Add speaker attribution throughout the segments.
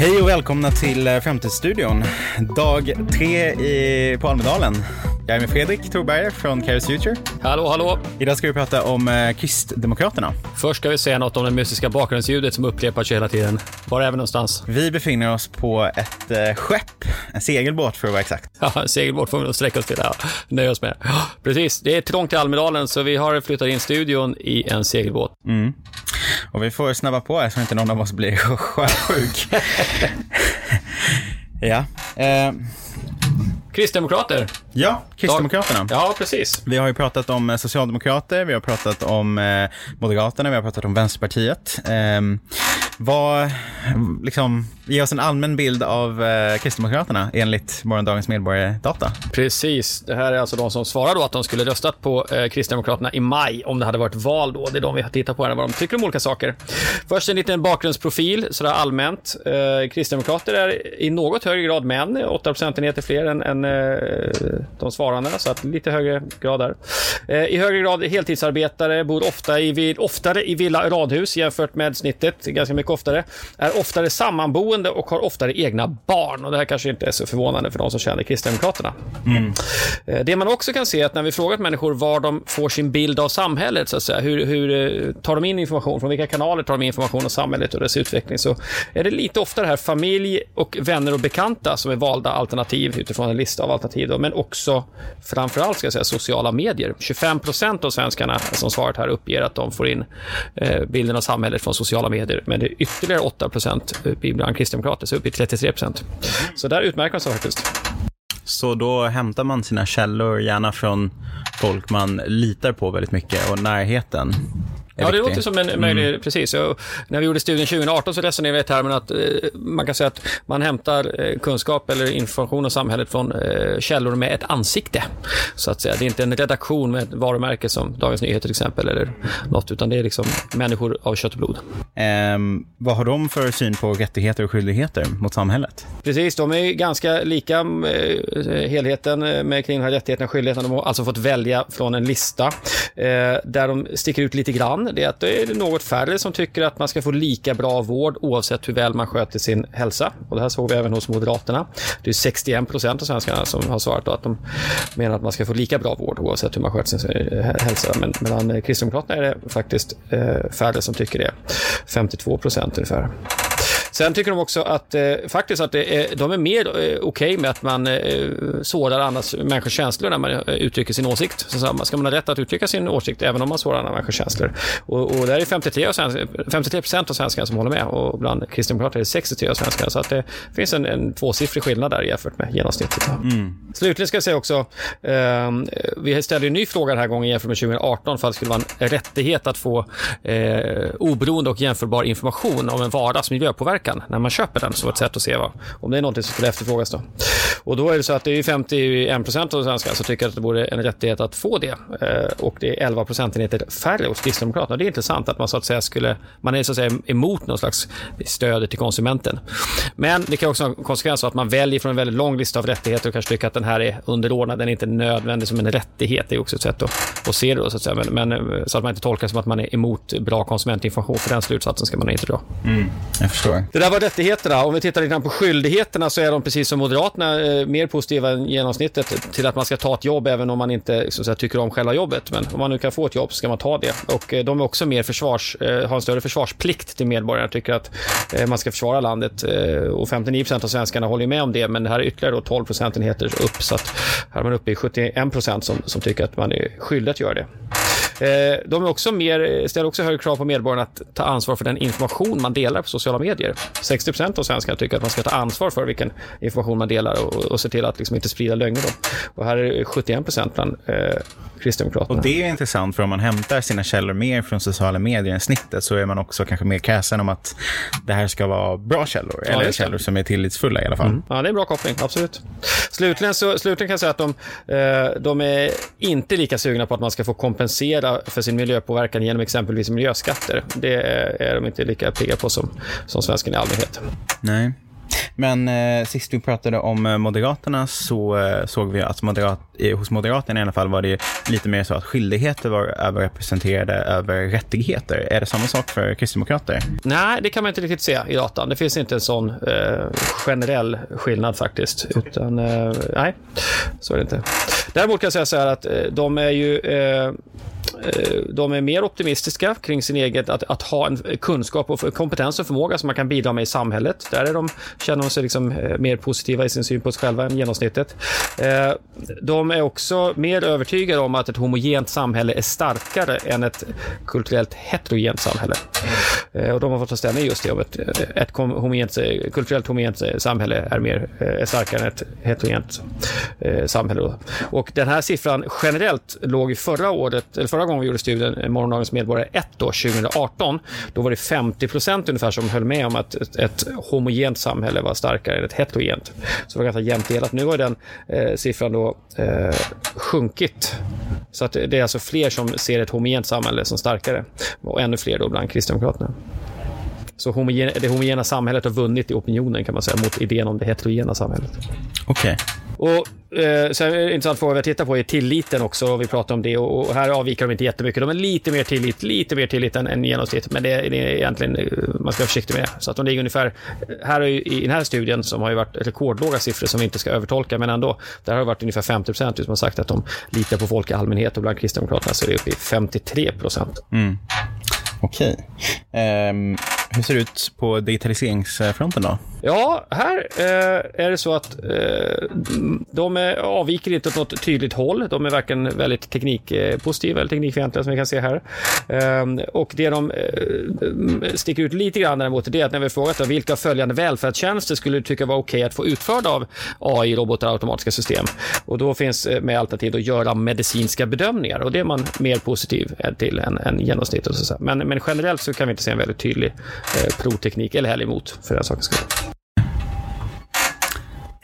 Speaker 1: Hej och välkomna till eh, Framtidsstudion. Dag tre i, på Almedalen. Jag är med Fredrik Thorberger från Caris Future.
Speaker 2: Hallå, hallå.
Speaker 1: Idag ska vi prata om eh, Kristdemokraterna.
Speaker 2: Först ska vi säga något om det mystiska bakgrundsljudet som upprepar sig hela tiden. Var är vi någonstans?
Speaker 1: Vi befinner oss på ett eh, skepp, en segelbåt för att vara exakt.
Speaker 2: Ja, en segelbåt får vi nog sträcka oss till. Ja, nöja oss med. Precis, det är trångt i Almedalen så vi har flyttat in studion i en segelbåt.
Speaker 1: Mm. Och vi får snabba på här så inte någon av oss blir sjösjuk. ja. Eh,
Speaker 2: Kristdemokrater.
Speaker 1: ja, Kristdemokraterna.
Speaker 2: Ja, precis.
Speaker 1: Vi har ju pratat om eh, Socialdemokrater, vi har pratat om eh, Moderaterna, vi har pratat om Vänsterpartiet. Eh, vad, liksom, ge oss en allmän bild av eh, Kristdemokraterna enligt morgondagens medborgardata.
Speaker 2: Precis. Det här är alltså de som svarar då att de skulle röstat på eh, Kristdemokraterna i maj om det hade varit val då. Det är de vi har tittat på här, vad de tycker om olika saker. Först en liten bakgrundsprofil, sådär allmänt. Eh, Kristdemokrater är i något högre grad män, 8 procentenheter fler än, än eh, de svarande, så att lite högre grad där. Eh, I högre grad heltidsarbetare, bor ofta i, oftare i villa och radhus jämfört med snittet, ganska mycket oftare. Är oftare sammanboende och har oftare egna barn. Och det här kanske inte är så förvånande för de som känner Kristdemokraterna. Eh, Det man också kan se är att när vi frågat människor var de får sin bild av samhället, så att säga, hur, hur eh, tar de in information, från vilka kanaler tar de in information om samhället och dess utveckling, så är det lite oftare här familj och vänner och bekanta som är valda alternativ utifrån en lista av alternativ, då, men också framförallt ska jag säga sociala medier. 25 procent av svenskarna som svarat här uppger att de får in eh, bilden av samhället från sociala medier, men det är ytterligare 8 procent bland kristdemokrater, så upp i 33 procent. Så där utmärker man sig faktiskt.
Speaker 1: Så då hämtar man sina källor gärna från folk man litar på väldigt mycket och närheten.
Speaker 2: Ja, det låter som en möjlig, precis. Och när vi gjorde studien 2018 så resonerade vi i termen att eh, man kan säga att man hämtar eh, kunskap eller information om samhället från eh, källor med ett ansikte. Så att säga. Det är inte en redaktion med ett varumärke som Dagens Nyheter till exempel eller något, utan det är liksom människor av kött och blod.
Speaker 1: Ehm, vad har de för syn på rättigheter och skyldigheter mot samhället?
Speaker 2: Precis, de är ganska lika eh, helheten eh, med kring de här rättigheterna och skyldigheterna. De har alltså fått välja från en lista eh, där de sticker ut lite grann. Det är att det är något färre som tycker att man ska få lika bra vård oavsett hur väl man sköter sin hälsa. Och det här såg vi även hos Moderaterna. Det är 61 procent av svenskarna som har svarat att de menar att man ska få lika bra vård oavsett hur man sköter sin eh, hälsa. Men bland Kristdemokraterna är det faktiskt eh, färre som tycker det. 52 procent ungefär. Sen tycker de också att eh, faktiskt att är, de är mer eh, okej med att man eh, sårar andras människors känslor när man eh, uttrycker sin åsikt. Så, så, ska man ha rätt att uttrycka sin åsikt även om man sårar andra människors känslor? Och, och där är 53 av svensk, 53 procent av svenskarna som håller med och bland kristdemokrater är det 63 av svenskarna. Så att det finns en, en tvåsiffrig skillnad där jämfört med genomsnittet. Slutligen ska jag säga också, eh, vi ställde en ny fråga den här gången jämfört med 2018 för att det skulle vara en rättighet att få eh, oberoende och jämförbar information om en varas miljöpåverkan när man köper den. Så ett sätt att se vad, om det är någonting som skulle efterfrågas. Då. Och då är det så att det är 51 procent av svenskar som tycker att det vore en rättighet att få det. Eh, och det är 11 procentenheter färre hos Kristdemokraterna. Det är intressant att man så att säga skulle, man är så att säga emot någon slags stöd till konsumenten. Men det kan också ha en konsekvens av att man väljer från en väldigt lång lista av rättigheter och kanske tycker att den här är underordnad, den är inte nödvändig som en rättighet. Det är också ett sätt att, att se det då, så att säga. Men, men eh, så att man inte tolkar det som att man är emot bra konsumentinformation. För den slutsatsen ska man inte dra.
Speaker 1: Mm, jag förstår.
Speaker 2: Det där var rättigheterna. Om vi tittar lite grann på skyldigheterna så är de precis som Moderaterna eh, mer positiva än genomsnittet till att man ska ta ett jobb även om man inte så att säga, tycker om själva jobbet. Men om man nu kan få ett jobb så ska man ta det. Och eh, de är också mer försvars, eh, har en större försvarsplikt till medborgarna. Tycker att eh, man ska försvara landet. Eh, och 59 procent av svenskarna håller med om det. Men det här är ytterligare då 12 procentenheter upp. Så att här är man uppe i 71 procent som, som tycker att man är skyldig att göra det. Eh, De är också mer, ställer också högre krav på medborgarna att ta ansvar för den information man delar på sociala medier. 60 procent av svenskarna tycker att man ska ta ansvar för vilken information man delar och, och se till att liksom inte sprida lögner. Då. Och här är det 71 procent bland eh, Kristdemokraterna.
Speaker 1: Och det är intressant för om man hämtar sina källor mer från sociala medier än snittet så är man också kanske mer kräsen om att det här ska vara bra källor. eller
Speaker 2: just det.
Speaker 1: källor som är tillitsfulla i alla fall.
Speaker 2: Ja, det är en bra koppling, absolut. Slutligen, så, slutligen kan jag säga att de, eh, de är inte lika sugna på att man ska få kompensera för sin miljöpåverkan genom exempelvis miljöskatter. Det är, de inte lika pigga på som, som svensken i allmänhet.
Speaker 1: Nej. Men eh, sist vi pratade om eh, Moderaterna så eh, såg vi att moderat, hos Moderaterna i alla fall var det lite mer så att skyldigheter var överrepresenterade över rättigheter. Är det samma sak för kristdemokrater?
Speaker 2: Nej, det kan man inte riktigt se i datan. Det finns inte en sån eh, generell skillnad faktiskt. Utan, eh, nej, så är det inte. Däremot kan jag säga så här att de är ju Eh, de är mer optimistiska kring sin egen, att, att ha en kunskap och kompetens och förmåga som man kan bidra med i samhället. Där är de, känner de sig liksom eh, mer positiva i sin syn på sig själva än genomsnittet. Eh, de är också mer övertygade om att ett homogent samhälle är starkare än ett kulturellt heterogent samhälle. Och de har fått ta ställning just det, om ett, ett homogent, kulturellt homogent samhälle är, mer, är starkare än ett heterogent samhälle. Och den här siffran generellt låg förra året, eller förra gången vi gjorde studien, eh, Morgondagens medborgare 1, då, 2018, då var det 50 procent ungefär som höll med om att ett, ett homogent samhälle var starkare än ett heterogent. Så det var ganska jämnt delat. Nu har den eh, siffran då eh, sjunkit. Så att det är alltså fler som ser ett homogent samhälle som starkare och ännu fler då bland Kristdemokraterna. Så homogen, det homogena samhället har vunnit i opinionen kan man säga mot idén om det heterogena samhället.
Speaker 1: Okej. Okay.
Speaker 2: Och eh, sen är det en intressant fråga vi tittar på är tilliten också. Vi pratar om det och, och, här avviker de inte jättemycket. De har lite mer tillit, lite mer tillit än, än genomsnitt. Men det, det, är egentligen, eh, man ska vara försiktig med det. Så att de ligger ungefär, eh, här ju, i den här studien som har ju varit rekordlåga siffror som vi inte ska övertolka, men ändå. Där har det varit ungefär 50 procent som har sagt att de litar på folk i allmänhet och bland Kristdemokraterna så är det uppe i 53 procent.
Speaker 1: Mm. Okej. Um, hur ser det ut på digitaliseringsfronten då?
Speaker 2: Ja, här eh, är det så att eh, de är, avviker inte åt något tydligt håll. De är varken väldigt teknikpositiva eller teknikfientliga som vi kan se här. Eh, och det de eh, sticker ut lite grann däremot det är att när vi frågat dem, vilka följande välfärdstjänster skulle du tycka var okej okay att få utförda av AI, robotar och automatiska system? Och då finns eh, med alternativ att göra medicinska bedömningar och det är man mer positiv eh, till än, än genomsnittet. Men, men generellt så kan vi inte se en väldigt tydlig eh, provteknik eller heller emot för den sakens skull.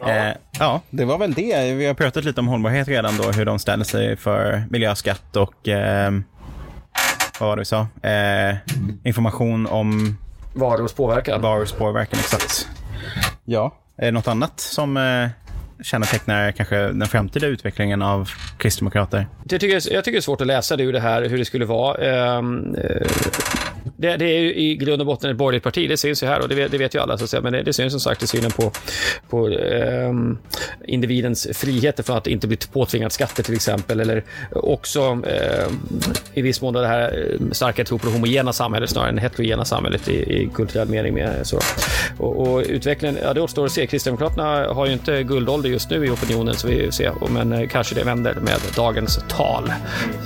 Speaker 1: Ja. Eh, ja, det var väl det. Vi har pratat lite om hållbarhet redan då, hur de ställer sig för miljöskatt och eh, vad var det vi sa? Eh, information om
Speaker 2: varors påverkan.
Speaker 1: Varors påverkan, exakt. Ja, är det något annat som eh, kännetecknar kanske den framtida utvecklingen av kristdemokrater?
Speaker 2: Jag tycker, jag tycker det är svårt att läsa det ur det här, hur det skulle vara. Ehm, eh, det, det, är ju i grund och botten ett borgerligt parti, det syns ju här och det vet, det vet ju alla. Så att säga. Men det, det syns som sagt i synen på, på eh, individens friheter från att inte bli påtvingad skatter till exempel. Eller också eh, i viss mån det här ehm, starka tro på det homogena samhället snarare än heterogena samhället i, i kulturell mening. Med, så. Och, och utvecklingen, ja det återstår att se. Kristdemokraterna har ju inte guldålder just nu i opinionen, så vi ser. Men eh, kanske det vänder med dagens tal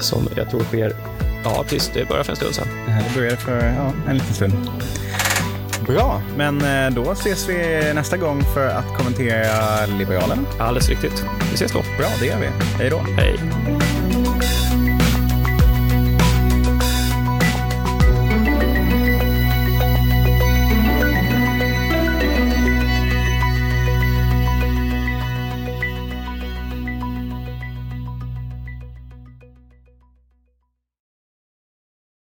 Speaker 2: som jag tror sker Ja, precis. Det började för en stund sedan.
Speaker 1: Det började för ja, en liten stund. Bra, men eh, då ses vi nästa gång för att kommentera Liberalen.
Speaker 2: Alldeles riktigt. Vi ses då.
Speaker 1: Bra, det gör vi. Hej då.
Speaker 2: Hej.